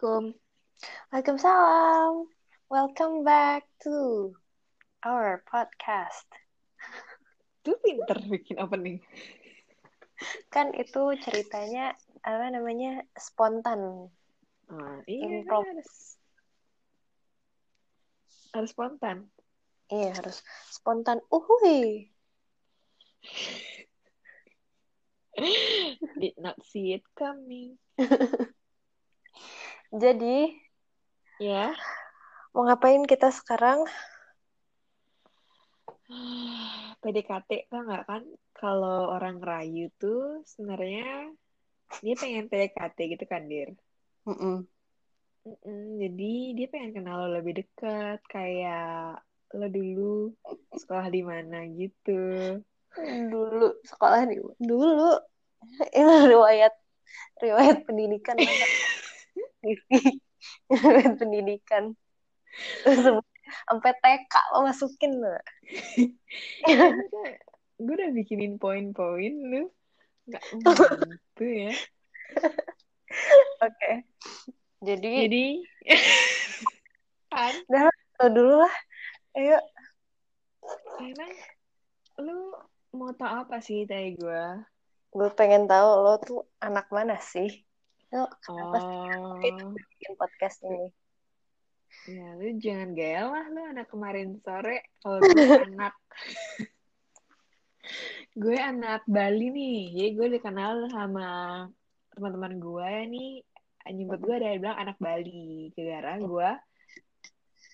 Assalamualaikum. Waalaikumsalam. Welcome back to our podcast. Lu pinter bikin opening. Kan itu ceritanya apa namanya spontan. Ah, iya, Improv. harus harus spontan. Iya harus spontan. Uhui. Did not see it coming. Jadi Ya. mau ngapain kita sekarang? PDKT tau nggak kan? Kalau orang rayu tuh sebenarnya dia pengen PDKT gitu kan, Dir. Mm-mm. Mm-mm, jadi dia pengen kenal lo lebih dekat, kayak lo dulu sekolah di mana gitu. Dulu sekolah di dulu ini riwayat riwayat pendidikan riwayat pendidikan. Sampai TK lo masukin lo. gue udah bikinin poin-poin lu nggak gitu ya Oke. Jadi jadi kan lo dulu lah. Ayo. emang lu mau tau apa sih dari gue Gue pengen tahu lo tuh anak mana sih? Lo kenapa sih? Oh. bikin podcast ini? ya lu jangan gaya lah lu anak kemarin sore. Kalau gue anak gue anak Bali nih. Jadi gue dikenal sama teman-teman gue nih. Nyebut gue dari bilang anak Bali. Gara gue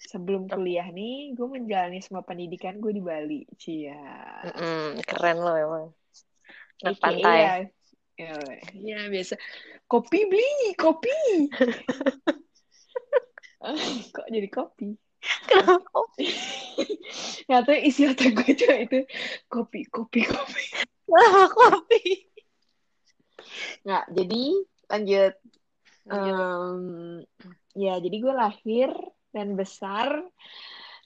sebelum kuliah nih gue menjalani semua pendidikan gue di Bali. Cia. Mm-mm, keren lo emang. Anak pantai. ya ya, ya, biasa kopi beli kopi kok jadi kopi Kenapa? Nggak tahu isi otak gue tuh itu kopi, kopi, kopi. Kenapa kopi? Nggak, jadi lanjut. Lanjut. Em, ya, jadi gue lahir dan besar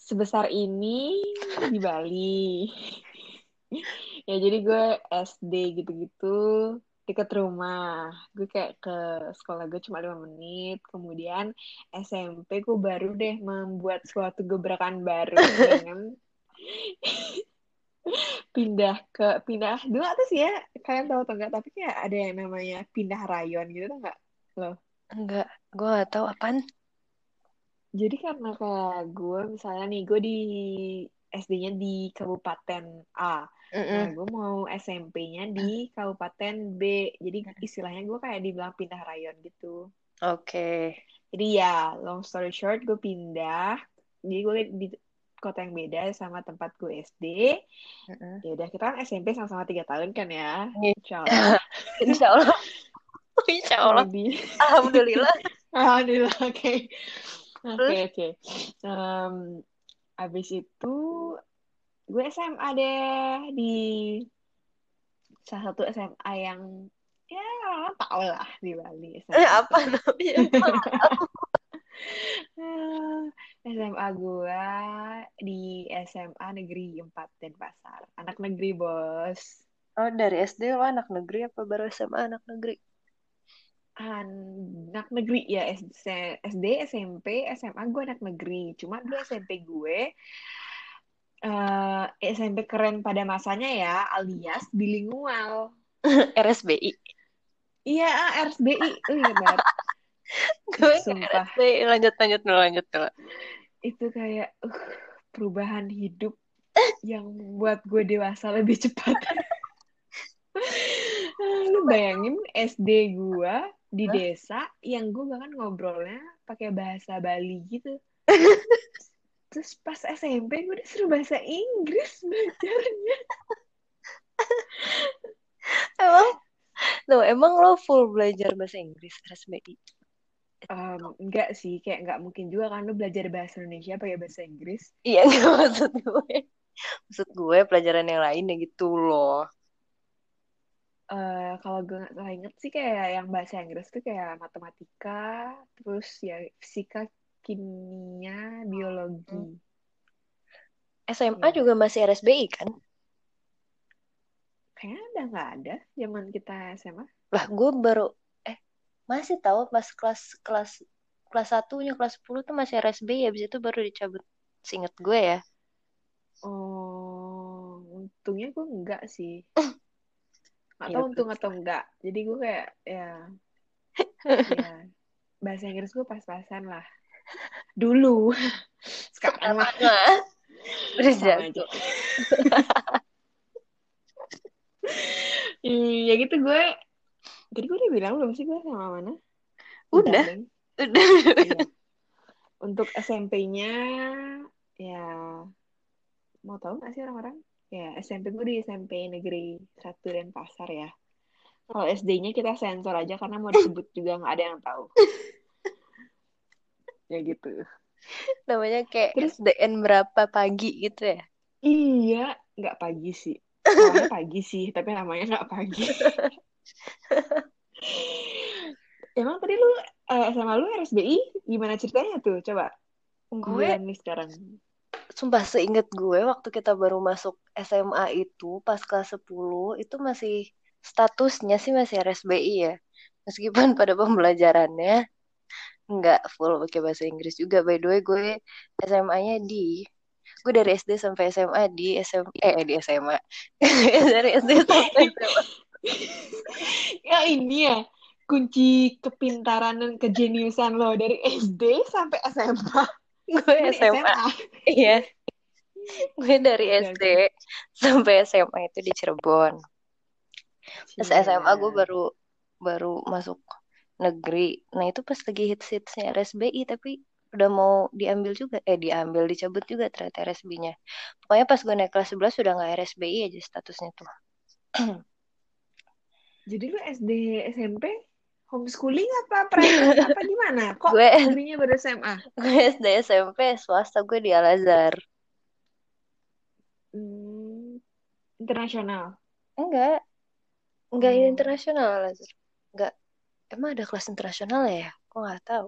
sebesar ini di Bali. ya, jadi gue SD gitu-gitu deket rumah. Gue kayak ke sekolah gue cuma lima menit. Kemudian SMP gue baru deh membuat suatu gebrakan baru dengan pindah ke pindah dulu sih ya kalian tahu atau enggak tapi kayak ada yang namanya pindah rayon gitu tuh enggak Enggak, gue gak tahu apaan. jadi karena kayak gue misalnya nih gue di SD-nya di Kabupaten A nah Mm-mm. gue mau SMP-nya di Kabupaten B jadi istilahnya gue kayak dibilang pindah rayon gitu Oke. jadi ya long story short gue pindah jadi gue di kota yang beda sama tempat gue SD Mm-mm. ya udah kita kan SMP sama-sama tiga tahun kan ya Iya. Insya Allah. Insya Allah. Insya Allah. Alhamdulillah. Alhamdulillah, oke. Oke, oke. Abis itu, gue SMA deh di salah satu SMA yang, ya, tau lah di Bali. SMA Eh, apa namanya? SMA gue di SMA Negeri 4 Denpasar. Anak negeri, bos. Oh, dari SD lo anak negeri apa baru SMA anak negeri? anak negeri ya SD, SD, SMP, SMA gue anak negeri. Cuma dulu SMP gue eh SMP keren pada masanya ya, alias bilingual. RSBI. Iya, ah, RSBI. Lu ingat banget. Gue. RSBI. Lanjut, lanjut dulu, lanjut dulu. Itu kayak uh, perubahan hidup yang buat gue dewasa lebih cepat. Lu bayangin SD gue di desa yang gue bahkan ngobrolnya pakai bahasa Bali gitu. Terus pas SMP gue disuruh bahasa Inggris belajarnya. Emang, lo emang lo full belajar bahasa Inggris RSBI? Em, enggak sih, kayak enggak mungkin juga kan lu belajar bahasa Indonesia pakai bahasa Inggris. Iya, nggak maksud gue. Maksud gue pelajaran yang lain ya gitu loh. Eh kalau gue nggak salah inget sih kayak yang bahasa Inggris tuh kayak matematika, terus ya fisika, kimia, biologi. SMA Iya. juga masih RSBI kan? Kayaknya udah nggak ada zaman kita SMA. Lah gue baru eh masih tahu pas kelas kelas kelas 1 nya kelas 10 tuh masih RSBI habis itu baru dicabut seinget gue ya Oh, untungnya gue enggak sih. Gak Iya, tau untung atau enggak. Jadi gue kayak, ya, ya bahasa Inggris gue pas-pasan lah. Dulu. Sekarang mah udah aja. Iya gitu gue. Tadi gue udah bilang belum sih gue sama mana? Udah. Udah Iya. Untuk SMP-nya, ya, mau tahu gak sih orang-orang? Ya, SMP gue di SMP Negeri 1 Denpasar ya. Kalau SD-nya kita sensor aja karena mau disebut juga nggak ada yang tahu. Ya gitu. namanya kayak Terus- SDN berapa pagi gitu ya Iya, nggak pagi sih. Namanya pagi sih, tapi namanya nggak pagi. Emang tadi lu eh, SMA lu RSBI gimana ceritanya tuh? Coba. gue Gue nih sekarang. sumpah seinget gue waktu kita baru masuk SMA itu pas kelas 10 itu masih statusnya sih masih RSBI ya meskipun pada pembelajarannya nggak full pakai bahasa Inggris juga by the way gue SMA-nya di gue dari SD sampai SMA di SM eh di SMA dari SD sampai SMA Ya ini ya, kunci kepintaran dan kejeniusan lo dari SD sampai SMA. gue SMA iya gue dari SD sampai SMA itu di Cirebon Iya. SMA gue baru baru masuk negeri. Nah itu pas lagi hits-hitsnya RSBI tapi udah mau diambil juga. Eh diambil, dicabut juga ternyata RSBI-nya. Pokoknya pas gue naik kelas 11 udah nggak RSBI aja statusnya tuh. Jadi lu SD, SMP, homeschooling apa private apa gimana? Kok Gue negerinya baru SMA? gue SD SMP swasta gue di Al Azhar. Hmm, internasional. Enggak, enggak Oh. internasional Al Azhar. Enggak. Emang ada kelas internasional ya? Kok nggak tahu.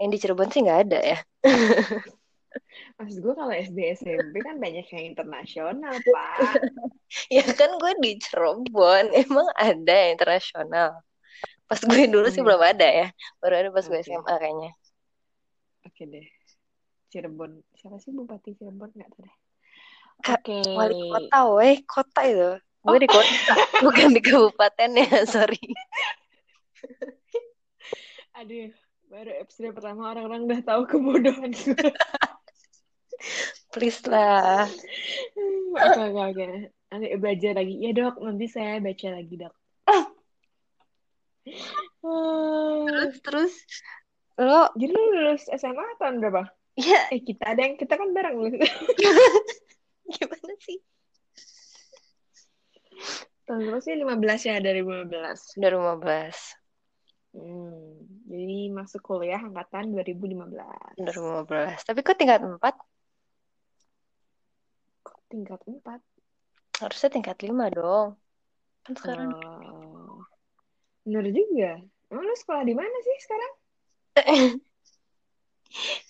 Yang di Cirebon sih nggak ada ya. Maksud gue kalau SD, SMP kan banyak yang internasional, Pak. Ya kan gue di Cirebon, emang ada yang internasional. Pas gue dulu sih Hmm. belum ada ya, baru ada pas gue Oke. SMA kayaknya. Oke deh. Cirebon. Siapa sih Bupati Cirebon? Nggak tahu deh. Oke. Wali kota, weh, kota itu. Gue di kota, bukan di kabupaten ya, sorry. Aduh, baru episode pertama orang-orang udah tahu kebodohan gue. Please lah. Oke, oke, oke. Nanti belajar lagi. Ya dok, nanti saya baca lagi dok. Terus, terus, lo, Jadi lu lulus SMA tahun berapa? ya Eh kita ada yang kita kan bareng lulus. gimana sih? tahun berapa sih? 15 ya dari 15. Udah 15, Hmm, jadi masuk kuliah angkatan 2015. udah 15. Tapi kok tingkat 4? Kok tingkat 4? Harusnya tingkat 5 dong. Kan sekarang Oh, bener juga. Emang lu sekolah di mana sih sekarang?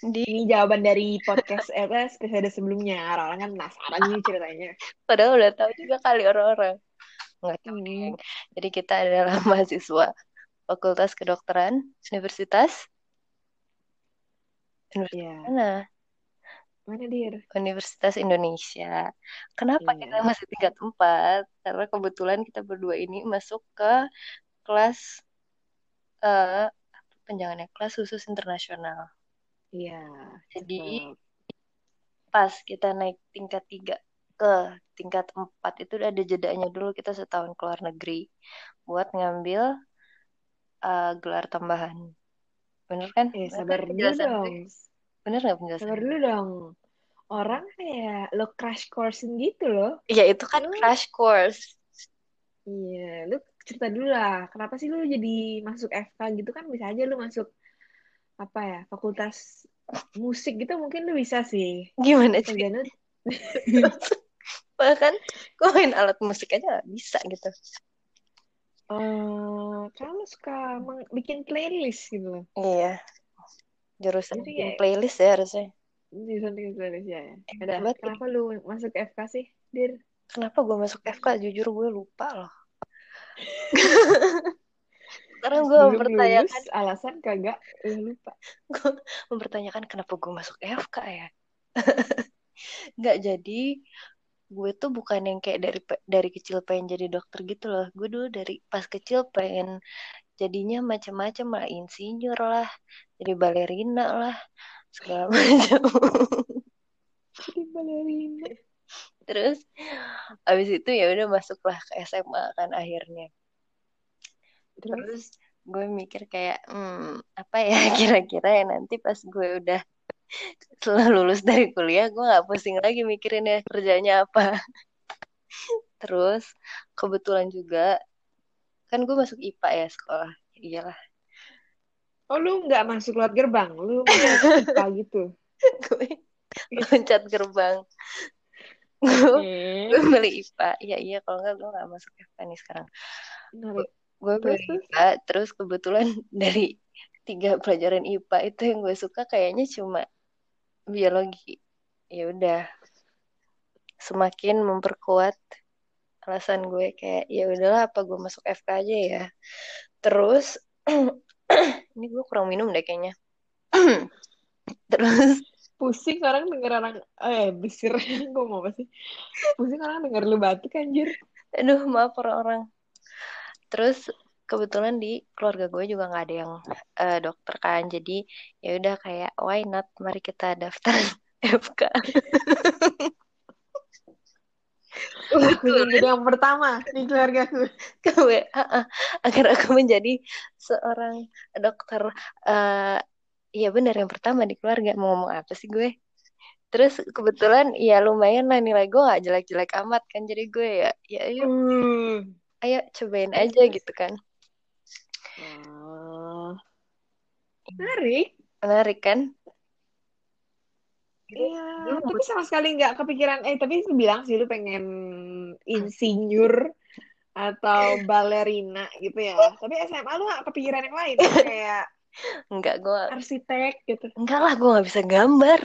di Ini jawaban dari podcast eh, apa, episode sebelumnya. Orang-orang kan penasaran nih ceritanya. padahal udah tahu juga kali orang-orang. Nggak tahu Hmm. Jadi kita adalah mahasiswa Fakultas Kedokteran Universitas Ya, mana? mana dir? Universitas Indonesia. Kenapa Iya. kita masih tingkat 4? Karena kebetulan kita berdua ini masuk ke kelas apa penjangannya kelas khusus internasional. Iya. Jadi cakep. pas kita naik tingkat 3 ke tingkat 4 itu ada jedanya dulu kita setahun keluar negeri buat ngambil eh, gelar tambahan. Bener kan? Eh, Bener sabar kan dulu dong. Bener nggak penjelasan Sabar dulu dong. Orang kayak lo crash course gitu loh. Ya itu kan Lu- crash course. Iya, lu cerita dulu lah. Kenapa sih lu jadi masuk FK gitu kan bisa aja lu masuk apa ya, fakultas musik gitu mungkin lu bisa sih. Gimana sih? Bahkan gue main alat musik aja gak bisa gitu. Eh kalau lu suka bikin playlist gitu loh. Iya. Jurusan Jadi bikin kayak- playlist ya harusnya. Jurusan bikin playlist ya. ya. Udah, Berarti- kenapa lu masuk FK sih, Dir? Kenapa gue masuk FK? Jujur gue lupa loh. sekarang gue mempertanyakan lulus, alasan kagak eh, lupa. gue mempertanyakan kenapa gue masuk FK ya nggak jadi gue tuh bukan yang kayak dari dari kecil pengen jadi dokter gitu loh. Gue dulu dari pas kecil pengen jadinya macam-macam lah. Insinyur lah jadi balerina lah segala macam. Jadi balerina. terus abis itu ya udah masuklah ke SMA kan akhirnya. Terus? Terus gue mikir kayak hmm, apa ya kira-kira ya nanti pas gue udah setelah lulus dari kuliah gue nggak pusing lagi mikirin ya kerjanya apa. Terus kebetulan juga kan gue masuk IPA ya sekolah. Iyalah. Oh lu nggak masuk lewat gerbang, lu masuk IPA gitu. gue loncat gerbang. Gue beli IPA iya iya kalau nggak gue nggak masuk FK nih sekarang. Gue beli? IPA terus? Kebetulan dari tiga pelajaran IPA itu yang gue suka kayaknya cuma biologi. Ya udah. Semakin memperkuat alasan gue kayak ya udahlah apa gue masuk FK aja ya. Terus ini gue kurang minum deh kayaknya. Terus Pusing orang denger orang eh besir gue mau apa sih? Pusing orang denger lu batuk anjir. aduh maaf orang-orang. Terus kebetulan di keluarga gue juga nggak ada yang eh, dokter kan. Jadi ya udah kayak why not? Mari kita daftar FK jadi yang pertama di keluargaku. gue agar aku menjadi seorang dokter eh iya benar yang pertama di keluarga. Mau ngomong apa sih gue? Terus kebetulan ya lumayan lah nilai gue nggak jelek-jelek amat kan. Jadi gue ya ya ayo Hmm. ayo cobain aja gitu kan Oh. Menarik. menarik kan Iya, tapi sama sekali nggak kepikiran. Eh, tapi lu bilang sih lu pengen insinyur atau balerina gitu ya. Tapi SMA lu nggak kepikiran yang lain, kayak enggak gue arsitek gitu. enggak lah gue nggak bisa gambar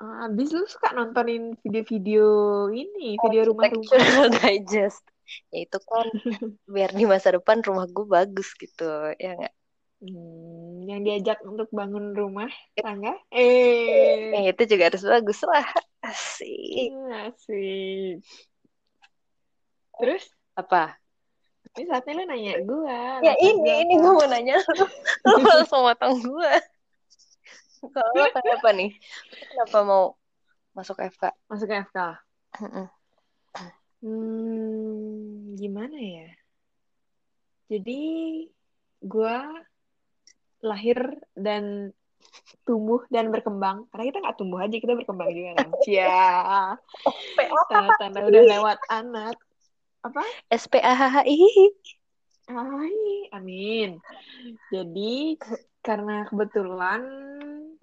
Ah, Abis lu suka nontonin video-video ini, video rumah-rumah. Digest ya itu kan biar di masa depan rumah gue bagus gitu ya nggak? Hmm, yang diajak untuk bangun rumah tangga? Eh, eh, itu juga harus bagus lah. Asik. Asik. Terus, apa? Ini saatnya lu nanya gua. ya ini gua ini apa. gue mau nanya lu. Lu langsung motong gue kalau lo kenapa nih? Kenapa mau masuk FK Masuk FK. Hmm, gimana ya? Jadi, gua lahir dan tumbuh dan berkembang. Karena kita nggak tumbuh aja, kita berkembang juga kan. Cia, tanda-tanda udah lewat anak. Apa? SPAHHI amin. Jadi, karena kebetulan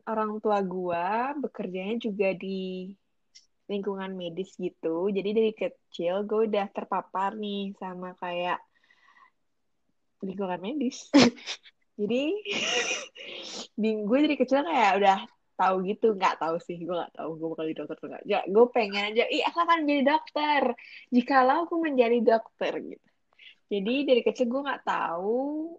orang tua gua bekerjanya juga di lingkungan medis gitu. Jadi dari kecil gue udah terpapar nih sama kayak lingkungan medis. Jadi di gue dari kecil kayak udah tahu gitu, nggak tahu sih, gue nggak tahu gue bakal jadi dokter atau nggak. Ya, gue pengen aja, ih aku akan jadi dokter. Jikalau aku menjadi dokter gitu. Jadi dari kecil gue nggak tahu,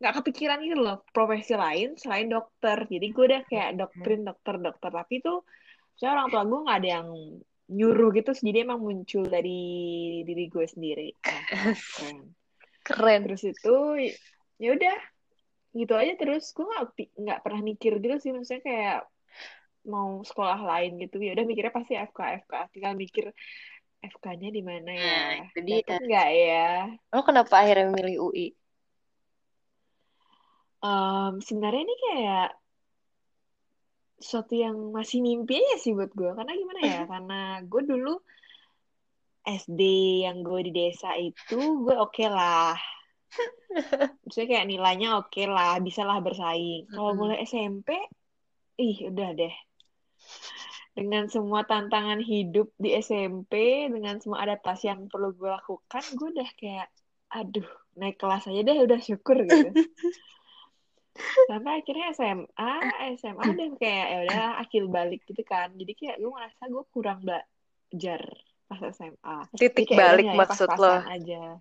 nggak kepikiran gitu loh profesi lain selain dokter. Jadi gue udah kayak doktrin dokter dokter, tapi tuh saya orang tua gue nggak ada yang nyuruh gitu, jadi emang muncul dari diri gue sendiri. Nah, keren. keren. Terus itu ya udah gitu aja terus. Gue nggak nggak pernah mikir gitu sih maksudnya kayak mau sekolah lain gitu. Ya udah mikirnya pasti FK FK tinggal mikir FK-nya di mana ya. Nah, dia. dapet nggak ya? Lo kenapa akhirnya milih UI Em, sebenarnya ini kayak sesuatu yang masih mimpi aja sih buat gue karena gimana ya karena gue dulu SD yang gue di desa itu gue oke lah. Maksudnya kayak nilainya oke lah bisa lah bersaing. Kalau Mm-mm. mulai SMP ih udah deh. Dengan semua tantangan hidup di SMP dengan semua adaptasi yang perlu gue lakukan gue udah kayak aduh naik kelas aja deh udah syukur gitu sampai akhirnya SMA SMA udah kayak ya udah akil balik gitu kan. Jadi kayak gue ngerasa gue kurang belajar pas SMA titik Jadi balik maksud lo? aja.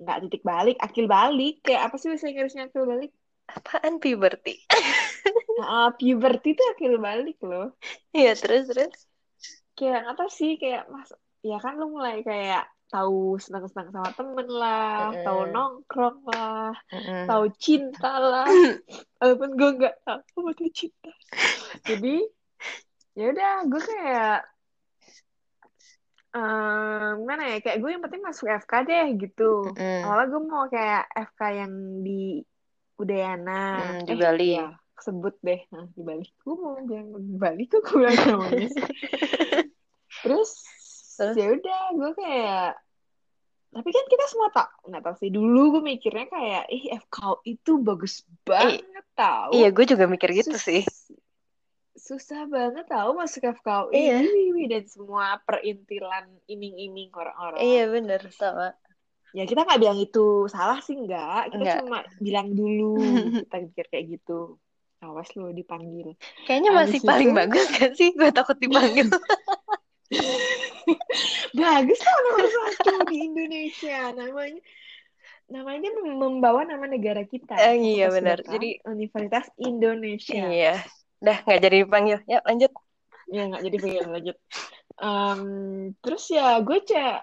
Nggak titik balik akil balik. Kayak apa sih bahasa Inggrisnya akil balik? Apaan puberty? nah, puberty itu akil balik loh. Iya, terus terus. kayak apa sih kayak mas ya kan lu mulai kayak tahu senang-senang sama temen lah Mm-mm. tahu nongkrong lah Mm-mm. tahu cinta lah walaupun gue nggak tahu apa itu cinta jadi ya udah gue kayak eh gimana ya kayak gue yang penting masuk FK deh gitu Mm-mm. awalnya gue mau kayak FK yang di Udayana Mm, di eh Bali. iya sebut deh nah, di Bali gue mau bilang di Bali kok gue bilang namanya terus Terus? ya udah gue kayak tapi kan kita semua tak nggak tahu sih dulu gue mikirnya kayak ih FK itu bagus banget tau Iya, gue juga mikir gitu Sus- sih. susah banget tau masuk FKUI Iya. Wih, dan semua perintilan iming-iming orang-orang Iya, bener sama. ya kita nggak bilang itu salah sih nggak kita Nggak. cuma bilang dulu kita mikir kayak gitu awas lo dipanggil Kayaknya Abis masih itu- paling bagus kan sih? Gue takut dipanggil. bagus lah nomor satu di Indonesia. Namanya namanya membawa nama negara kita. Eh, iya, benar. Jadi- Universitas Indonesia. Iya. Dah, nggak jadi dipanggil. Ya, lanjut. ya nggak jadi pengen lanjut. Em, terus ya gue cek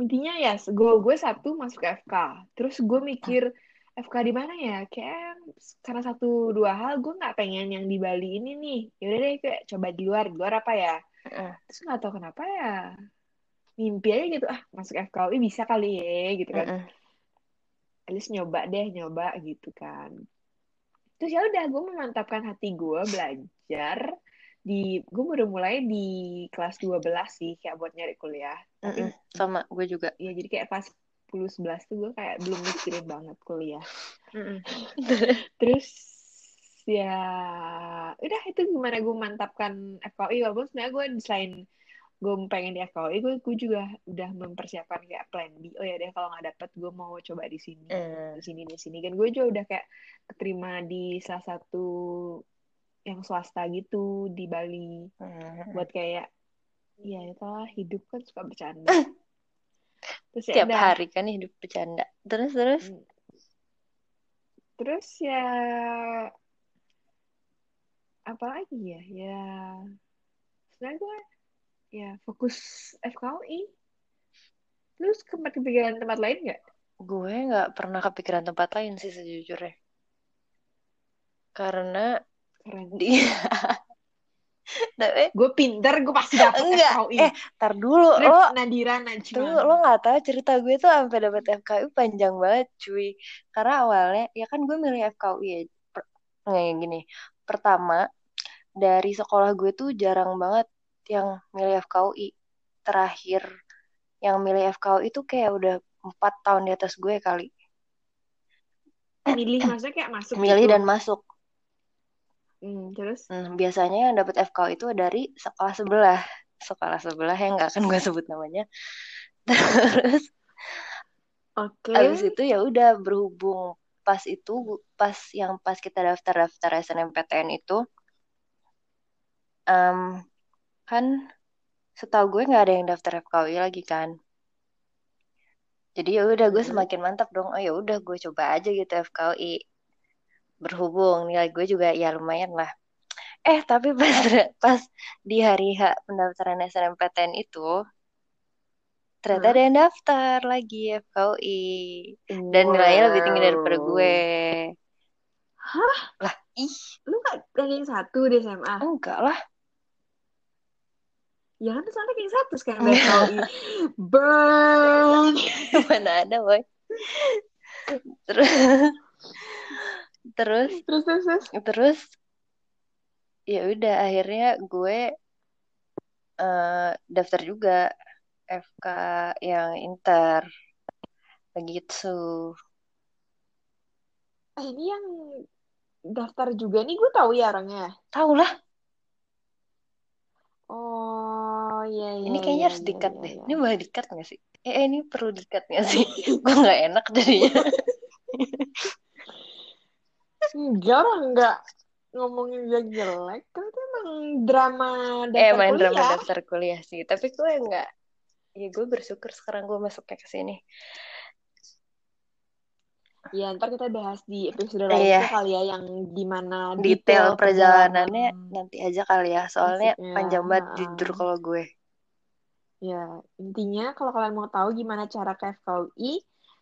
intinya ya gue gue satu masuk FK terus gue mikir FK di mana ya? Kayak karena satu dua hal gue nggak pengen yang di Bali ini nih. Yaudah deh kayak coba di luar. Di luar apa ya Terus nggak tahu kenapa ya mimpi aja gitu ah masuk FKUI bisa kali ya gitu kan Heeh. at least nyoba deh nyoba gitu kan terus ya udah gue memantapkan hati gue belajar di gue baru mulai di kelas 12 sih kayak buat nyari kuliah tapi. Sama, gue juga. ya jadi kayak pas 10 11 tuh gue kayak belum mikirin banget kuliah terus ya udah itu gimana gue mantapkan FKUI walaupun sebenarnya gue selain gue pengen di FKUI gue gue juga udah mempersiapkan kayak plan B oh ya deh kalau nggak dapet gue mau coba di sini Eh, di sini di sini kan gue juga udah kayak keterima di salah satu yang swasta gitu di Bali heeh. buat kayak ya itulah hidup kan suka bercanda terus ya Tiap udah. hari kan hidup bercanda. Terus, terus. Hmm. terus ya apa lagi ya? Ya sebenarnya gue ya fokus FKUI terus tempat kepikiran tempat lain nggak? Gue nggak pernah kepikiran tempat lain sih sejujurnya. Karena keren. di... Tapi, gue pinter gue pasti dapet Enggak, FKUI eh, tar dulu. Trip Lo Nadira Tuh, Najma lo nggak tahu cerita gue tuh sampai dapet FKUI panjang banget cuy. Karena awalnya ya kan gue milih FKUI ya kayak gini pertama dari sekolah gue tuh jarang banget yang milih FKUI terakhir yang milih FKUI itu kayak udah empat tahun di atas gue kali. Milih maksudnya kayak masuk milih gitu. dan masuk. Hmm, terus? Hmm, biasanya yang dapet FKUI itu dari sekolah sebelah. Sekolah sebelah yang nggak akan gue sebut namanya. Terus oke. Habis itu ya udah berhubung pas itu pas yang pas kita daftar-daftar SNMPTN itu em, kan setahu gue nggak ada yang daftar FKUI lagi kan. Jadi ya udah gue Mhm. semakin mantap dong. Oh ya udah gue coba aja gitu FKUI. Berhubung nilai gue juga ya lumayan lah. Eh tapi pas pas di hari H pendaftaran SNMPTN itu ternyata Hah? ada yang daftar lagi FKUI dan nilainya lebih tinggi daripada Wow. gue. Hah? Lah, ih, Lu gak ranking satu di SMA? enggak lah. Ya kan soalnya ranking satu sekarang FKUI. Burn! Mana ada, boy. Terus terus Terus, terus, terus. terus ya udah akhirnya gue eh, daftar juga FK yang inter begitu. Eh, ini yang daftar juga nih gue tahu ya orangnya. Tahu lah, Oh, iya, iya, ini kayaknya iya, harus iya, dikat iya, deh. iya. Ini boleh dikat nggak sih? Eh, eh, ini perlu dikat nggak sih? gue nggak enak jadinya. Enggak orang enggak ngomongin dia jelek. Kan itu emang drama eh, daftar main drama daftar kuliah sih. Tapi gue nggak. Ya gue bersyukur sekarang gue masuknya ke sini. Ya, ntar kita bahas di episode lainnya Iya. kali ya yang gimana Detail perjalanannya perjalanan nanti aja kali ya. Soalnya panjang banget Ha-ha. jujur kalau gue. Ya, intinya kalau kalian mau tahu gimana cara ke FKUI,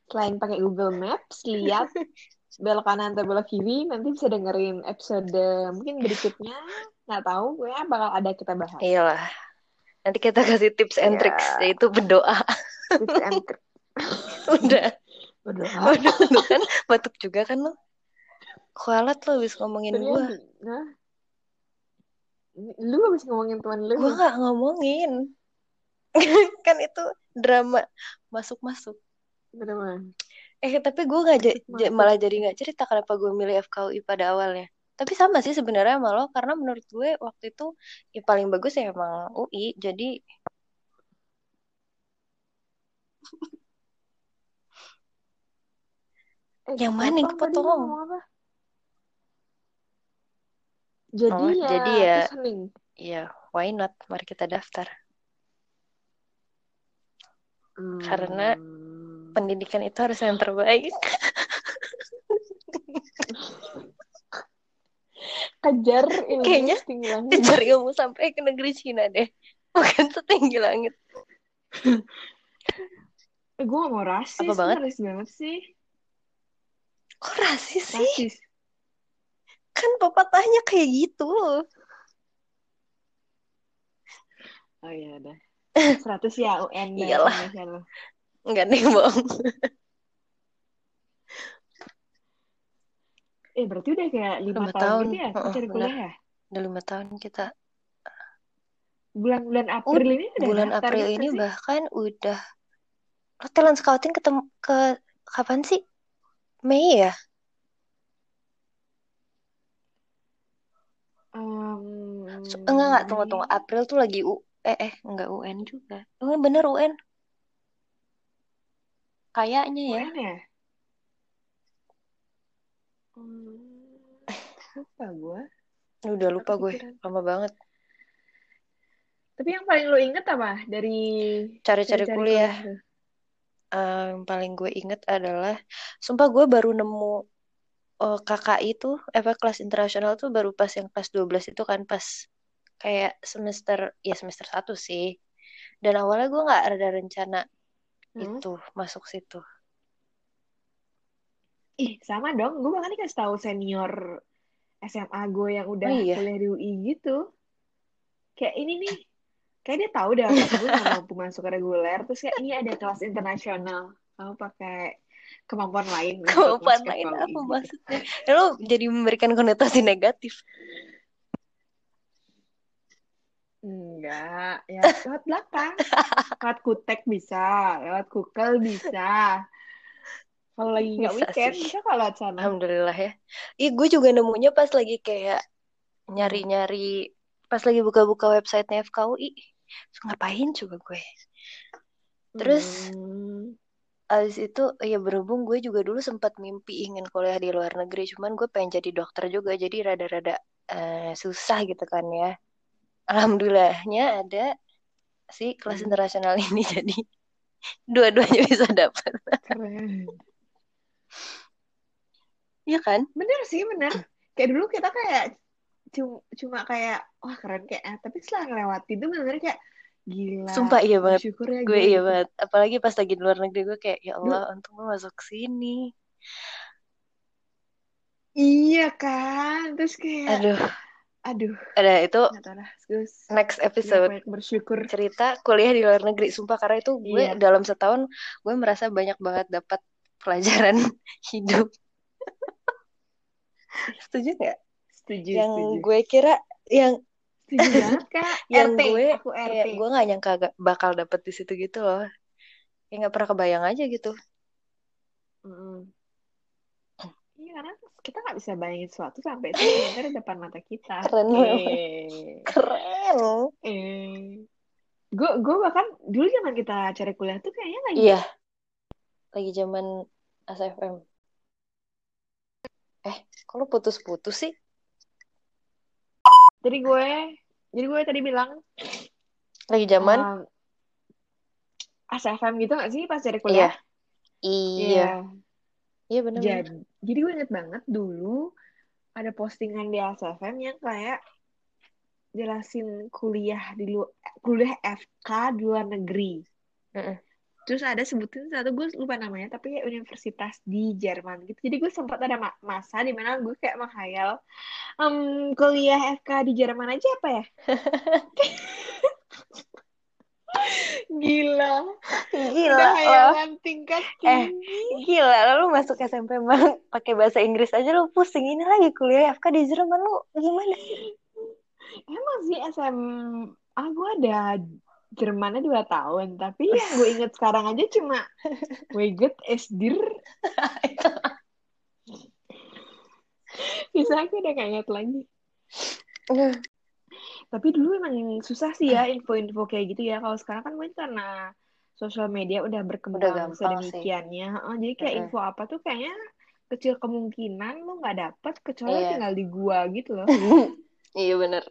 selain pakai Google Maps, lihat belok kanan atau belok kiri, nanti bisa dengerin episode mungkin berikutnya. Nggak tahu, gue bakal ada kita bahas. Iyalah. Nanti kita kasih tips and Ya. tricks yaitu berdoa. Tips and trick. Udah. Berdoa. Udah, udah kan batuk juga kan lo. Kualat lo habis ngomongin gue. Nah, lu habis ngomongin teman lu. Gue gak ngomongin. kan itu drama masuk-masuk. Bener Eh tapi gue gak ja- Masuk, ja- masuk. malah jadi gak cerita kenapa gue milih FKUI pada awalnya. Tapi sama sih sebenarnya sama lo karena menurut gue waktu itu ya paling bagus ya emang UI. Jadi Eh, Yang mana yang kepotong? Jadi Oh, ya, jadi ya. ya why not? Mari kita daftar. Karena Hmm. Pendidikan itu harus yang terbaik. kejar ilmu Kayaknya setinggi langit. Kejar ilmu sampai ke negeri Cina deh. Bukan setinggi langit. Eh, gue gak mau rasis, Apa banget? rasis banget sih. Kok rasis sih? Rasis. Kan pepatahnya kayak gitu. Oh iya udah. 100 ya UN Iyalah. Enggak nih, bohong. Eh berarti udah kayak lima tahun, tahun. gitu ya? Heeh, cari kuliah ya? Udah lima tahun kita. Bulan-bulan April ini udah Bulan April gitu ini sih? bahkan udah. Lo talent scouting ketemu ke kapan sih? Mei ya? So- enggak enggak tunggu tunggu. April tuh lagi U eh eh enggak UN juga. Oh, bener UN. Kayaknya ya. UN ya? Hmm, lupa gue. Udah lupa gue. Lama banget. Tapi yang paling lo inget apa dari Cari-cari kuliah. yang paling gue inget adalah, sumpah gue baru nemu eh, KKI tuh, apa kelas internasional tuh baru pas yang kelas 12 itu kan pas kayak semester, ya semester 1 sih. Dan awalnya gue nggak ada rencana Hmm? itu masuk situ. Ih, sama dong. Gue bahkan dikasih tahu senior SMA gue yang udah Oh iya. kuliah di UI gitu. Kayak ini nih. Kayak dia tahu dah pas gue gak mampu masuk ke reguler. Terus kayak ini ada kelas internasional. Kamu pakai kemampuan lain Kemampuan lain apa gitu. maksudnya? Ya, lo jadi memberikan konotasi negatif. Enggak. Ya lewat belakang. Lewat kutek bisa. Lewat kukel bisa. Kalau lagi nggak weekend, sih. bisa kalau sana. Alhamdulillah ya. Ih, gue juga nemunya pas lagi kayak nyari-nyari, pas lagi buka-buka websitenya FKUI. Terus ngapain coba gue? Terus Hmm. Abis itu ya berhubung gue juga dulu sempat mimpi ingin kuliah di luar negeri, cuman gue pengen jadi dokter juga, jadi rada-rada eh, susah gitu kan ya. Alhamdulillahnya ada si kelas Hmm. internasional ini, jadi dua-duanya bisa dapat. Keren. Iya kan? Bener sih, bener. Kayak dulu kita kayak cuma, cuma kayak, wah keren kayak, ah, tapi setelah ngelewati itu bener kayak, gila, Sumpah iya banget. bersyukur ya Gue iya gitu. banget. Apalagi pas lagi di luar negeri gue kayak ya Allah, untung gue masuk sini. iya kan, terus kayak, Aduh, aduh, ada itu terus next episode bersyukur. cerita kuliah di luar negeri. Sumpah karena itu gue Iya, dalam setahun gue merasa banyak banget dapat pelajaran hidup. Setuju nggak? setuju, Yang setuju. gue kira yang Setuju banget, Kak. yang RT, gue aku gue nggak nyangka gak bakal dapet di situ gitu loh. Kayak nggak pernah kebayang aja gitu. Mm-mm. Iya, karena kita nggak bisa bayangin sesuatu sampai itu benar di depan mata kita. Keren. Eh, Keren. eh. Gue, gue bahkan dulu zaman kita cari kuliah tuh kayaknya lagi Iya, lagi zaman ASFM. Eh, kok lu putus-putus sih? Jadi gue, jadi gue tadi bilang Lagi zaman? um, ASFM gitu gak sih pas cari Iya. kuliah? Iya. Iya. Iya benar. Jadi, jadi gue inget banget dulu ada postingan di ASFM yang kayak jelasin kuliah di luar kuliah FK di luar negeri. Mm-mm. Terus ada sebutin satu gue lupa namanya tapi kayak universitas di Jerman gitu. Jadi gue sempat ada ma- masa di mana gue kayak menghayal "Em, kuliah FK di Jerman aja apa ya? Gila. Gila loh. hayalan tingkat Eh. tinggi. Gila, lu masuk SMP bang pakai bahasa Inggris aja lu pusing ini lagi kuliah FK di Jerman lu gimana sih? Emang sih SMA gue ada Jermannya dua tahun, tapi yang gue inget sekarang aja cuma Weget, Esdir. Bisa aku udah gak inget lagi. Tapi dulu emang susah sih ya info-info kayak gitu ya. Kalau sekarang kan mungkin karena sosial media udah Udah berkembang sih. sedemikiannya. Heeh, jadi kayak info apa tuh kayaknya kecil kemungkinan lo nggak dapet kecuali Iya. tinggal di gua gitu loh. Iya bener.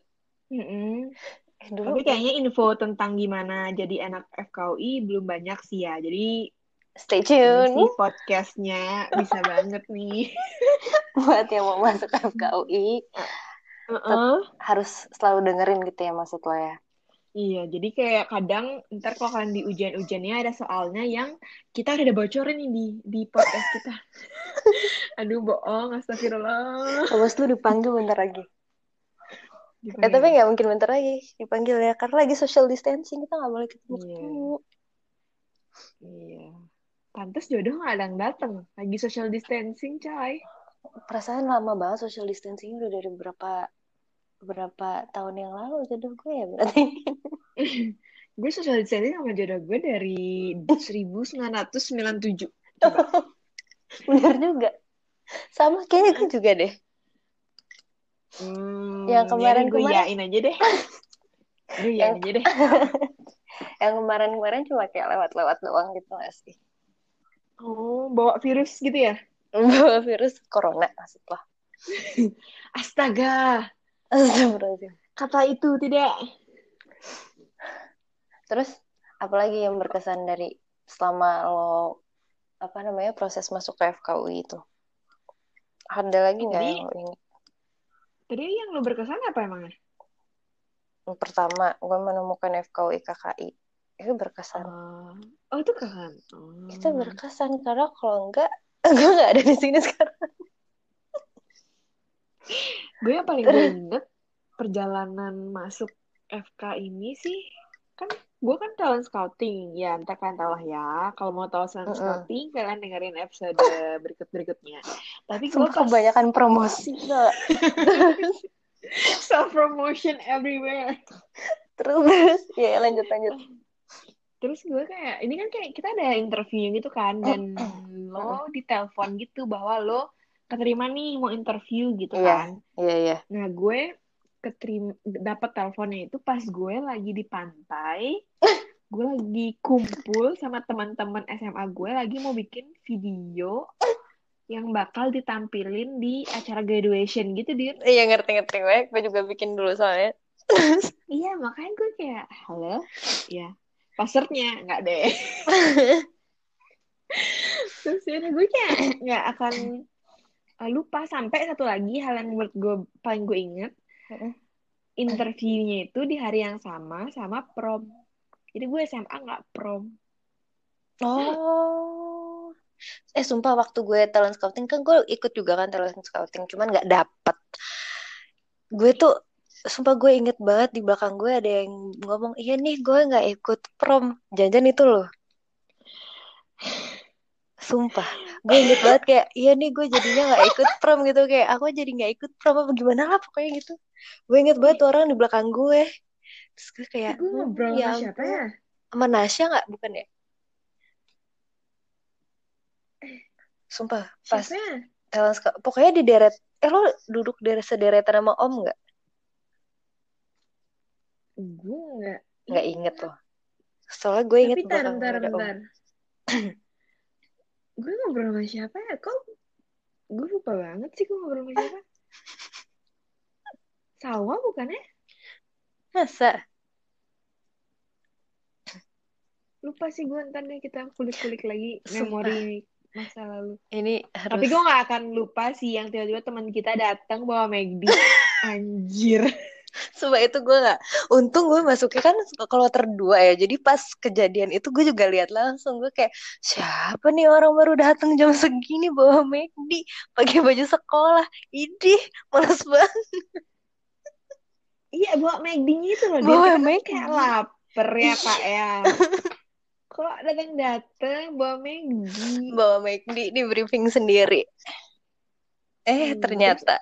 Mm-mm. Eh, dulu Tapi kayaknya info tentang gimana jadi anak FKUI belum banyak sih ya. Jadi stay tune sih podcastnya bisa banget nih. buat yang mau masuk FKUI Heeh. harus selalu dengerin gitu ya maksud lo ya. Iya, jadi kayak kadang ntar kalau kalian di ujian-ujiannya ada soalnya yang kita udah bocorin nih di di podcast kita. Aduh, bohong, astagfirullah. Terus lu dipanggil bentar lagi. Eh Dipanggil. tapi nggak mungkin bentar lagi dipanggil ya karena lagi social distancing kita nggak boleh ketemu Iya. ketemu. Iya. Pantes jodoh nggak ada yang dateng. Lagi social distancing, coy. Perasaan lama banget social distancing udah dari berapa berapa tahun yang lalu jodoh gue ya berarti. gue social distancing sama jodoh gue dari 1997. Coba. Bener juga. Sama kayaknya gue juga deh. Hmm, Yang ya kemarin- gue kemarin- yain aja deh. Gue yain Yang- aja deh. Yang kemarin-kemarin cuma kayak lewat-lewat doang gitu gak sih? Oh, bawa virus gitu ya? Bawa virus corona maksud lo. Astaga, Astagfirullahaladzim. kata itu tidak. Terus apalagi yang berkesan dari selama lo apa namanya proses masuk ke FKUI itu? Ada lagi nggak yang lo ingat? Tadi yang lo berkesan apa emangnya? Pertama, gue menemukan FKUI KKI. Itu berkesan. Oh, oh itu kan. Oh. Itu berkesan karena kalau enggak, gue nggak ada di sini sekarang. Gue yang paling gue inget perjalanan masuk FK ini sih gue kan talent scouting ya entah kalian tahu lah ya kalau mau tahu talent Mm-mm. scouting kalian dengerin episode berikut berikutnya tapi gue Sumpah kebanyakan promosi. Nggak. self promotion everywhere Terus, ya lanjut lanjut. terus gue kayak ini kan kayak kita ada interview gitu kan dan lo ditelepon gitu bahwa lo keterima nih mau interview gitu Iya. kan Iya iya. Nah, gue keterima dapat teleponnya itu pas gue lagi di pantai. gue lagi kumpul sama teman-teman SMA gue lagi mau bikin video yang bakal ditampilin di acara graduation gitu, Dir. Iya ngerti ngerti gue. Gue juga bikin dulu soalnya. Iya, makanya gue kayak, halo? Ya, passwordnya nggak deh. Terus ya gue kayak nggak akan uh, lupa sampai satu lagi hal yang menurut gue paling gue inget. Interviewnya itu di hari yang sama sama prom jadi gue SMA nggak prom Oh. Eh sumpah waktu gue talent scouting kan gue ikut juga kan talent scouting cuman nggak dapet. Gue tuh sumpah gue inget banget di belakang gue ada yang ngomong iya nih gue nggak ikut prom jajan itu loh. Sumpah gue inget banget kayak iya nih gue jadinya nggak ikut prom gitu kayak aku jadi nggak ikut prom apa gimana lah pokoknya gitu. Gue inget banget tuh orang di belakang gue. Terus gue kayak gue ngobrol "Hmm, ya sama siapa ampun." ya? sama Nasya nggak? Bukan ya? Sumpah pas ya? talent scout pokoknya di deret eh lo duduk dari sederetan sama om nggak? Gue nggak nggak inget loh soalnya gue inget tapi tar belakang bentar bentar. Gue ngobrol sama siapa ya? Kok gue lupa banget sih gue ngobrol sama siapa Sawa bukan ya masa lupa sih gue ntar deh kita kulik-kulik lagi Sumpah. memori masa lalu. Ini harus Tapi gue gak akan lupa sih yang tiba-tiba teman kita datang bawa McD. Anjir. Sumpah itu gue gak Untung gue masuknya kan kloter dua ya Jadi pas kejadian itu gue juga lihat langsung Gue kayak Siapa nih orang baru datang jam segini Bawa McD Pakai baju sekolah Idih Males banget Iya bawa McD-nya itu loh. Dia Bawa kita kan McD. kayak lapar ya kak ya. Kok datang-datang bawa McD? Bawa McD di briefing sendiri Eh Hmm, ternyata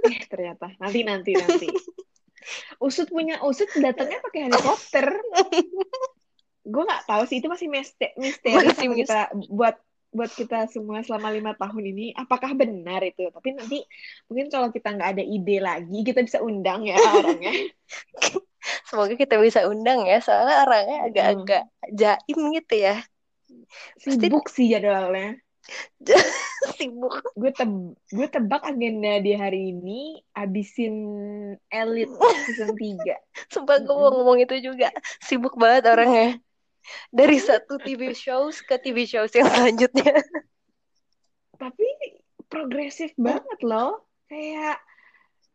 Eh ternyata. Nanti, nanti, nanti. Usut punya Usut datangnya pakai helikopter. Gue nggak tahu sih itu masih miste- misteri Masih sama kita buat buat kita semua selama lima tahun ini apakah benar itu? Tapi nanti mungkin kalau kita nggak ada ide lagi kita bisa undang ya orangnya. Semoga kita bisa undang ya Soalnya orangnya agak-agak jaim gitu ya. Sibuk sih jadwalnya. Sibuk. Gue teb gue tebak agenda di hari ini abisin Elite season 3 Sumpah gue mau ngomong itu juga. Sibuk banget orangnya Dari satu TV shows ke TV shows yang selanjutnya. Tapi progresif banget loh. Kayak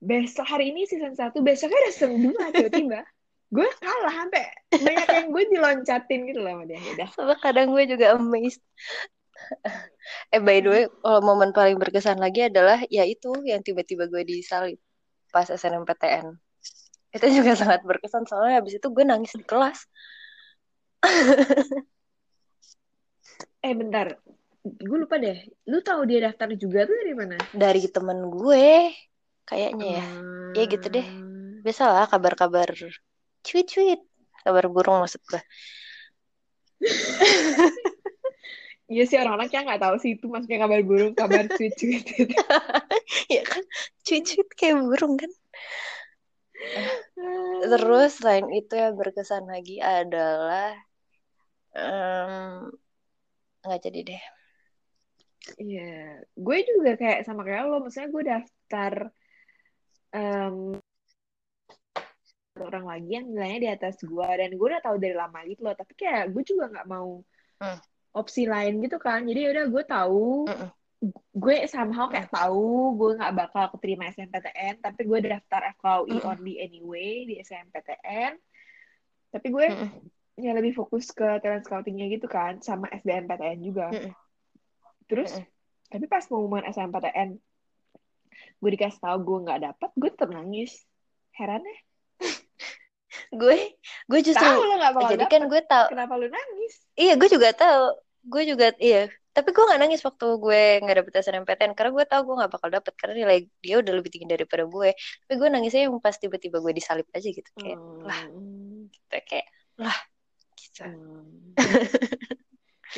besok hari ini season 1 besoknya udah season 2 tiba-tiba gue kalah sampai banyak yang gue diloncatin gitu loh sama dia. Udah. Sumpah kadang gue juga amazed. Eh by the way kalau momen paling berkesan lagi adalah Ya itu yang tiba-tiba gue disalib Pas SNMPTN Itu juga sangat berkesan Soalnya habis itu gue nangis di kelas eh bentar. Gue lupa deh. Lu tahu dia daftar juga tuh dari mana? Dari temen gue Kayaknya ya. Hmm. Ya gitu deh. Biasalah kabar-kabar Cuit-cuit. Kabar burung maksud gue Iya sih orang-orang kayak nggak tahu sih itu maksudnya kabar burung, kabar cuit-cuit. Ya kan? Cuit-cuit kayak burung kan? Terus selain itu yang berkesan lagi adalah nggak jadi deh. Iya, gue juga kayak sama kayak lo, maksudnya gue daftar em, orang lagi yang nilainya di atas gue dan gue udah tahu dari lama gitu loh, tapi kayak gue juga nggak mau Hmm. opsi lain gitu kan, jadi udah gue tahu, Mm-mm. gue somehow kayak tahu gue nggak bakal keterima SNPTN, tapi gue daftar FKUI Mm-mm. only anyway di SNPTN, tapi gue Mm-mm. Ya lebih fokus ke talent scoutingnya gitu kan, sama SBMPTN juga. Mm-mm. Terus, Mm-mm. tapi pas pengumuman SNMPTN, gue dikasih tahu gue nggak dapat, gue tetap nangis. Heran ya? Gue gue justru Tahu lo bakal jadi dapet. kan gue tahu. Kenapa lu nangis? Iya gue juga tahu. Gue juga iya. Tapi gue nggak nangis waktu gue nggak dapet SNMPTN karena gue tahu gue nggak bakal dapet karena nilai dia udah lebih tinggi daripada gue. Tapi gue nangisnya yang pas tiba-tiba gue disalib aja gitu kayak lah Hmm. gitu, kayak lah gitu. Hmm.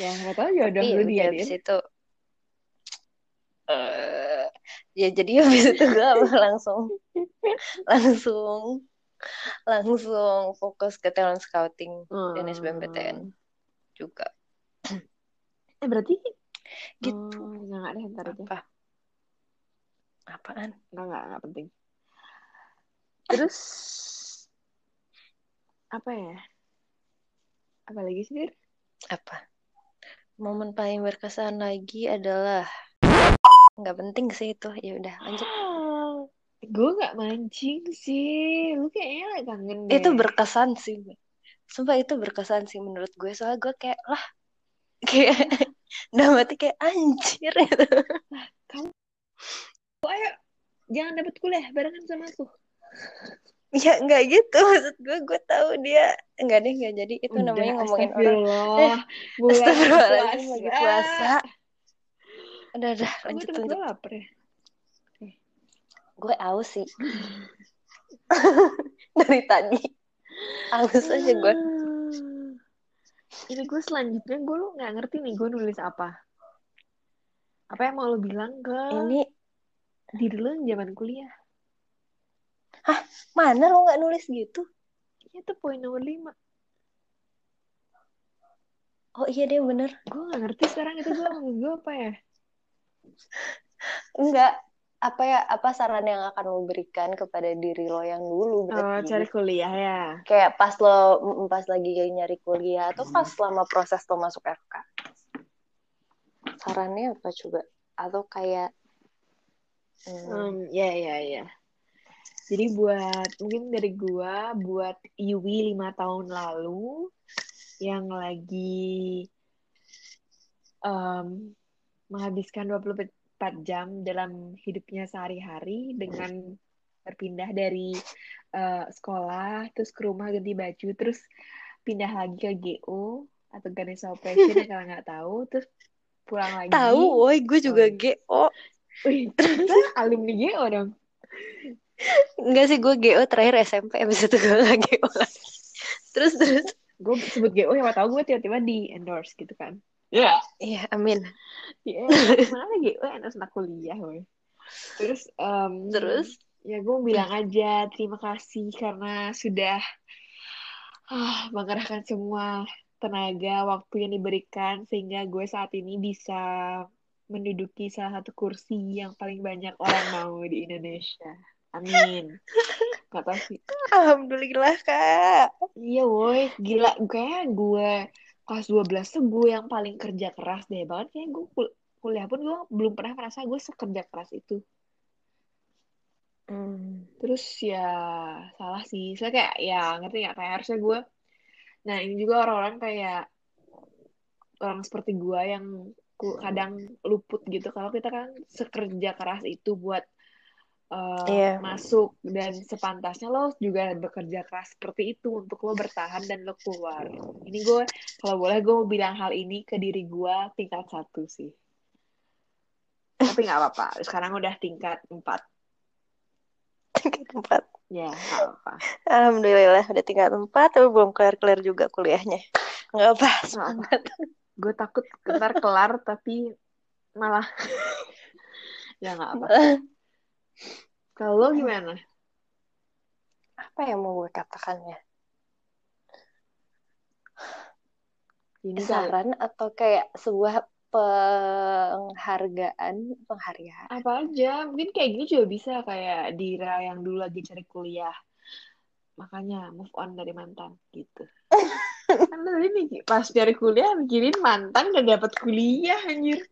ya nggak tahu jodoh lu udah dia habis itu eh ya jadi habis itu gue langsung langsung langsung fokus ke talent scouting dan SBMPTN juga Eh berarti gitu Oh, nggak ada ntar aja. apa apaan Nggak nggak nggak penting. Terus apa ya? Apa lagi sih Dir? apa momen paling berkesan lagi adalah nggak penting sih itu ya udah lanjut Gue nggak mancing sih. Lu kayaknya kangen deh. itu berkesan sih sumpah itu berkesan sih menurut gue soalnya gue kayak lah kayak dalam hati kayak anjir gitu. Ayo, jangan dapat kuliah barengan sama aku. ya nggak gitu maksud gue gue tahu dia nggak deh nggak jadi itu namanya Udah, ngomongin orang astagfirullah. Bulan Astagfirullahaladzim lagi puasa. puasa udah udah Gue lanjut lanjut lapar ya. gue aus sih dari tadi aus aja gue Ini gue selanjutnya gue lu nggak ngerti nih gue nulis apa. Apa yang mau lu bilang ke ini diri lu yang zaman kuliah? Mana lo nggak nulis gitu Itu poin nomor 5. oh iya deh bener Gue nggak ngerti sekarang itu gue gue apa ya? enggak apa ya apa saran yang akan lo berikan kepada diri lo yang dulu Oh, berarti cari kuliah ya. kayak pas lo pas lagi nyari kuliah atau pas selama proses lo masuk FK sarannya apa coba atau kayak hmm, Um, ya ya ya. Jadi buat mungkin dari gua buat Iwi lima tahun lalu yang lagi um, menghabiskan 24 jam dalam hidupnya sehari-hari dengan berpindah dari uh, sekolah terus ke rumah ganti baju terus pindah lagi ke GO atau Ganesha Operation kalian nggak tahu terus pulang lagi. Tahu woi gue juga Oh. GO Wih, kita alumni GO dong enggak sih gue GO terakhir SMP abis itu gue gak GO lagi. Terus terus. Gue sebut GO siapa tahu gue tiba-tiba di endorse gitu kan. Ya iya amin. Iya, mana GO endorse anak kuliah gue terus em, terus? ya gue bilang aja terima kasih karena sudah ah, mengerahkan semua tenaga waktu yang diberikan sehingga gue saat ini bisa menduduki salah satu kursi yang paling banyak orang mau di Indonesia. Amin. Gak tau sih. alhamdulillah kak Iya woi, gila. Kayak gue kelas 12 tuh gue yang paling kerja keras deh. Bahkan kayak gue kul- kuliah pun gue belum pernah merasa gue sekerja keras itu. Hmm. Terus ya salah sih. Saya kayak ya ngerti nggak kayak harusnya gue. Nah ini juga orang-orang kayak orang seperti gue yang kadang luput gitu. Kalau kita kan sekerja keras itu buat uh, Iya. masuk dan sepantasnya lo juga bekerja keras seperti itu untuk lo bertahan dan lo keluar. Ini gue kalau boleh gue mau bilang hal ini ke diri gue tingkat satu sih. Tapi nggak apa-apa. Sekarang udah tingkat empat. tingkat empat Ya nggak apa-apa. alhamdulillah udah tingkat empat tapi belum kelar kelar juga kuliahnya nggak apa semangat Gue takut ntar kelar tapi malah ya nggak apa. Kalau gimana? apa yang mau gue katakan ya Ini saran atau kayak sebuah penghargaan? Penghargaan. Apa aja. Mungkin kayak gini juga bisa kayak Dira yang dulu lagi cari kuliah. Makanya move on dari mantan gitu. Kan tadi mikir pas cari kuliah mikirin mantan gak dapet kuliah anjir.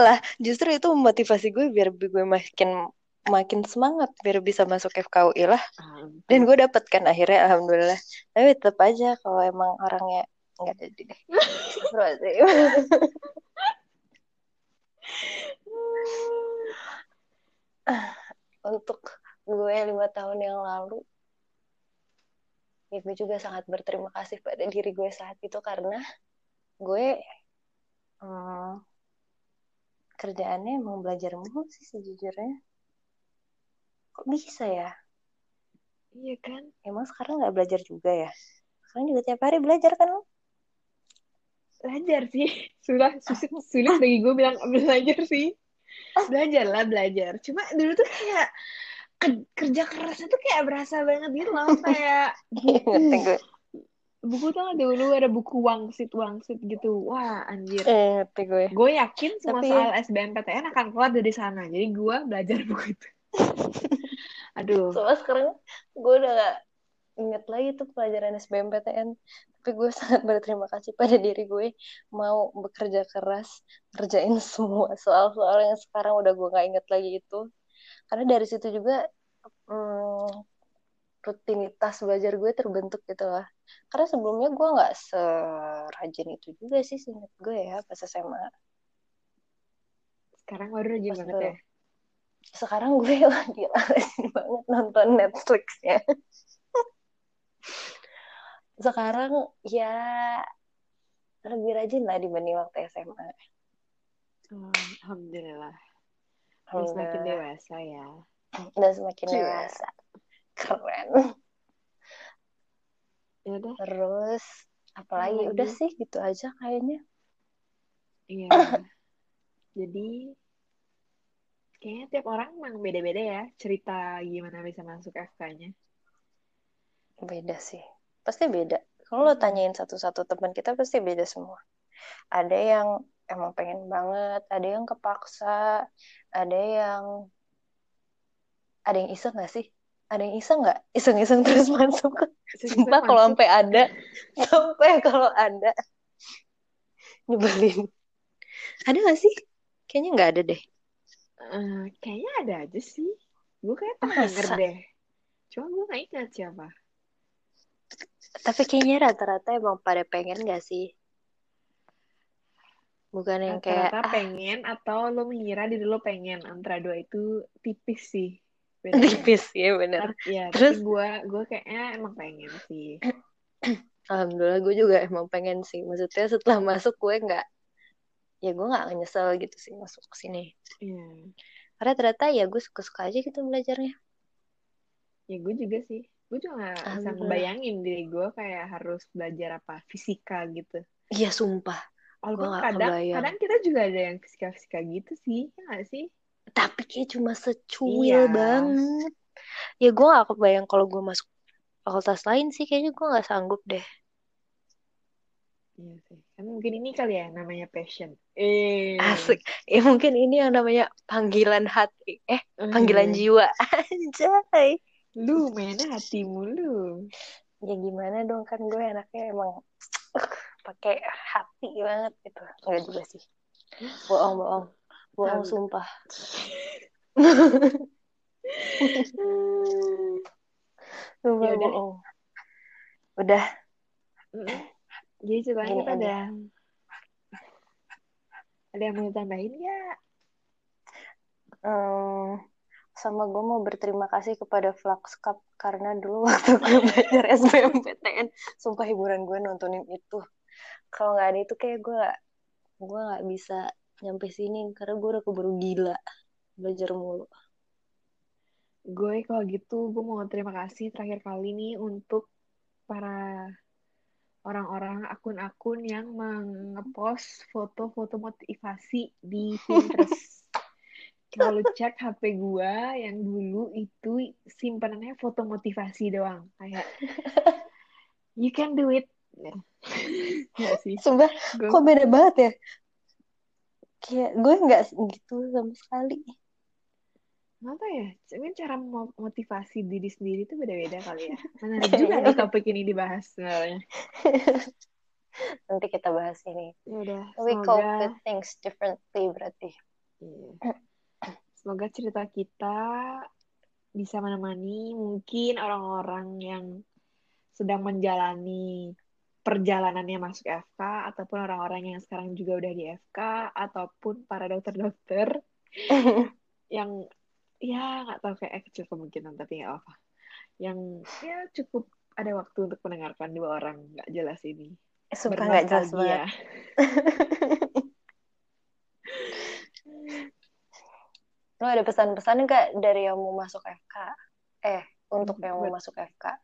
Lah justru itu memotivasi gue biar gue makin makin semangat biar bisa masuk FKUI lah. Ah, dan gue dapet kan akhirnya alhamdulillah. Tapi tetap aja kalau emang orangnya nggak jadi deh untuk gue lima tahun yang lalu ya gue juga sangat berterima kasih pada diri gue saat itu karena gue hmm, kerjaannya emang belajar mulu sih sejujurnya kok bisa ya? Iya kan? Emang sekarang nggak belajar juga ya? Sekarang juga tiap hari belajar kan belajar sih. Sudah sulit sulit bagi gue bilang belajar sih. Belajar lah belajar. Cuma dulu tuh kayak ke- kerja kerasnya tuh kayak berasa banget gitu loh kayak gue buku tuh ada dulu ada buku wangsit wangsit gitu. Wah anjir. Eh, gue gue yakin semua Tapi- soal SBMPTN akan keluar dari sana. Jadi gue belajar buku itu aduh. Soalnya sekarang gue udah gak inget lagi tuh pelajaran SBMPTN tapi gue sangat berterima kasih pada diri gue mau bekerja keras kerjain semua soal-soal yang sekarang udah gue gak inget lagi itu. Karena dari situ juga hmm, rutinitas belajar gue terbentuk gitu lah. Karena sebelumnya gue nggak serajin itu juga sih seinget gue ya pas SMA sekarang baru rajin Pas banget ya sekarang gue lagi rajin banget nonton Netflixnya. Sekarang ya lebih rajin lah dibanding waktu SMA Oh, alhamdulillah. Udah semakin dewasa ya. Udah semakin Cie. dewasa. Keren. Ya udah. Terus apalagi? Apalagi? udah sih gitu aja kayaknya. Iya. Jadi kayaknya tiap orang emang beda-beda ya cerita gimana bisa masuk FK-nya beda sih. Pasti beda. Kalau lo Hmm. tanyain satu-satu teman kita pasti beda semua. Ada yang emang pengen banget ada yang kepaksa ada yang ada yang iseng gak sih? Ada yang iseng nggak iseng-iseng terus masuk. Sumpah kalau sampai ada sampai kalau ada nyebelin. Ada gak sih? Kayaknya nggak ada deh. Uh, kayaknya ada aja sih. Gue kayak pernah denger deh. Cuma gue gak ingat siapa. Tapi kayaknya rata-rata emang pada pengen gak sih? Bukan yang Rata-rata kayak... pengen atau lo mengira diri lo pengen. Antara dua itu tipis sih. Bedanya. Tipis, ya bener. Ya, Terus gue gue kayaknya emang pengen sih. Alhamdulillah gue juga emang pengen sih. Maksudnya setelah masuk gue nggak ya gue nggak nyesel gitu sih masuk ke sini. Hmm. Karena ternyata ya gue suka-suka aja gitu belajarnya. Ya gue juga sih. Gue juga gak bisa ngebayangin diri gue kayak harus belajar apa fisika gitu. Iya sumpah. Walaupun kadang, kadang kita juga ada yang fisika-fisika gitu sih, ya gak sih? Tapi kayak cuma secuil iya. banget. Ya gue gak kebayang kalau gue masuk fakultas lain sih, kayaknya gue gak sanggup deh. Iya sih. Kan mungkin ini kali ya namanya passion. Eh. Asik. Ya mungkin ini yang namanya panggilan hati. Eh, panggilan hmm. jiwa. Anjay. Lu mainnya hati mulu. Ya gimana dong kan gue anaknya emang uh, pakai hati banget gitu. Enggak juga sih. Bohong, bohong. Bohong sumpah. sumpah ya bohong. Udah. Jadi coba kita ada ada yang mau tambahin ya? Um, sama gue mau berterima kasih kepada Flux Cup karena dulu waktu gue belajar SBMPTN, sumpah hiburan gue nontonin itu. Kalau nggak ada itu kayak gue gue nggak bisa nyampe sini karena gue udah keburu gila belajar mulu. Gue kalau gitu gue mau terima kasih terakhir kali nih untuk para orang-orang akun-akun yang mengepost foto-foto motivasi di Pinterest. Kalau cek HP gua yang dulu itu simpanannya foto motivasi doang, kayak you can do it. Ya, sih. Sumpah, gua... kok beda banget ya? Kayak gue nggak gitu sama sekali apa ya? Mungkin cara motivasi diri sendiri itu beda-beda kali ya. Menarik juga nih topik ini dibahas sebenarnya. Nanti kita bahas ini. Yaudah, we semoga... cope with things differently berarti. Iya. semoga cerita kita bisa menemani mungkin orang-orang yang sedang menjalani perjalanannya masuk FK ataupun orang-orang yang sekarang juga udah di FK ataupun para dokter-dokter yang ya nggak tahu kayak kecil kemungkinan tapi nggak apa yang ya cukup ada waktu untuk mendengarkan dua orang nggak jelas ini. Suka nggak jelas banget. Lo ada pesan-pesan nggak dari yang mau masuk FK eh untuk yang mau masuk FK uh,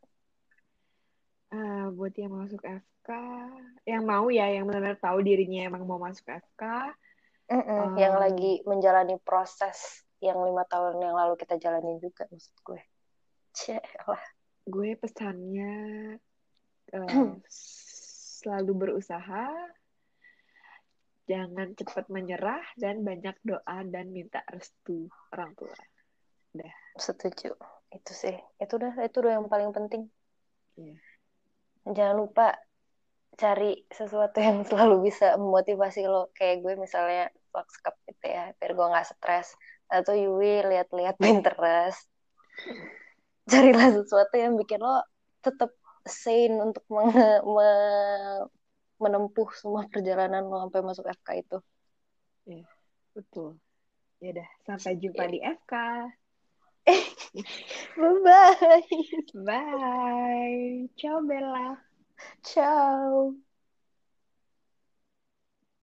ah, buat yang mau masuk FK yang mau ya yang benar-benar tahu dirinya emang mau masuk FK mm -mm, uh, yang lagi menjalani proses yang lima tahun yang lalu kita jalanin juga maksud gue. Lah. Gue pesannya uh, selalu berusaha jangan cepat menyerah dan banyak doa dan minta restu orang tua. Udah. Setuju. Itu sih. Itu udah itu udah yang paling penting. Yeah. jangan lupa cari sesuatu yang selalu bisa memotivasi lo. Kayak gue misalnya cup gitu ya biar gue nggak stres atau Yui lihat-lihat Pinterest. Carilah sesuatu yang bikin lo tetap sane untuk menge, me, menempuh semua perjalanan lo sampai masuk FK itu. Ya betul. Ya udah sampai jumpa ya. di FK bye bye bye. Ciao Bella. Ciao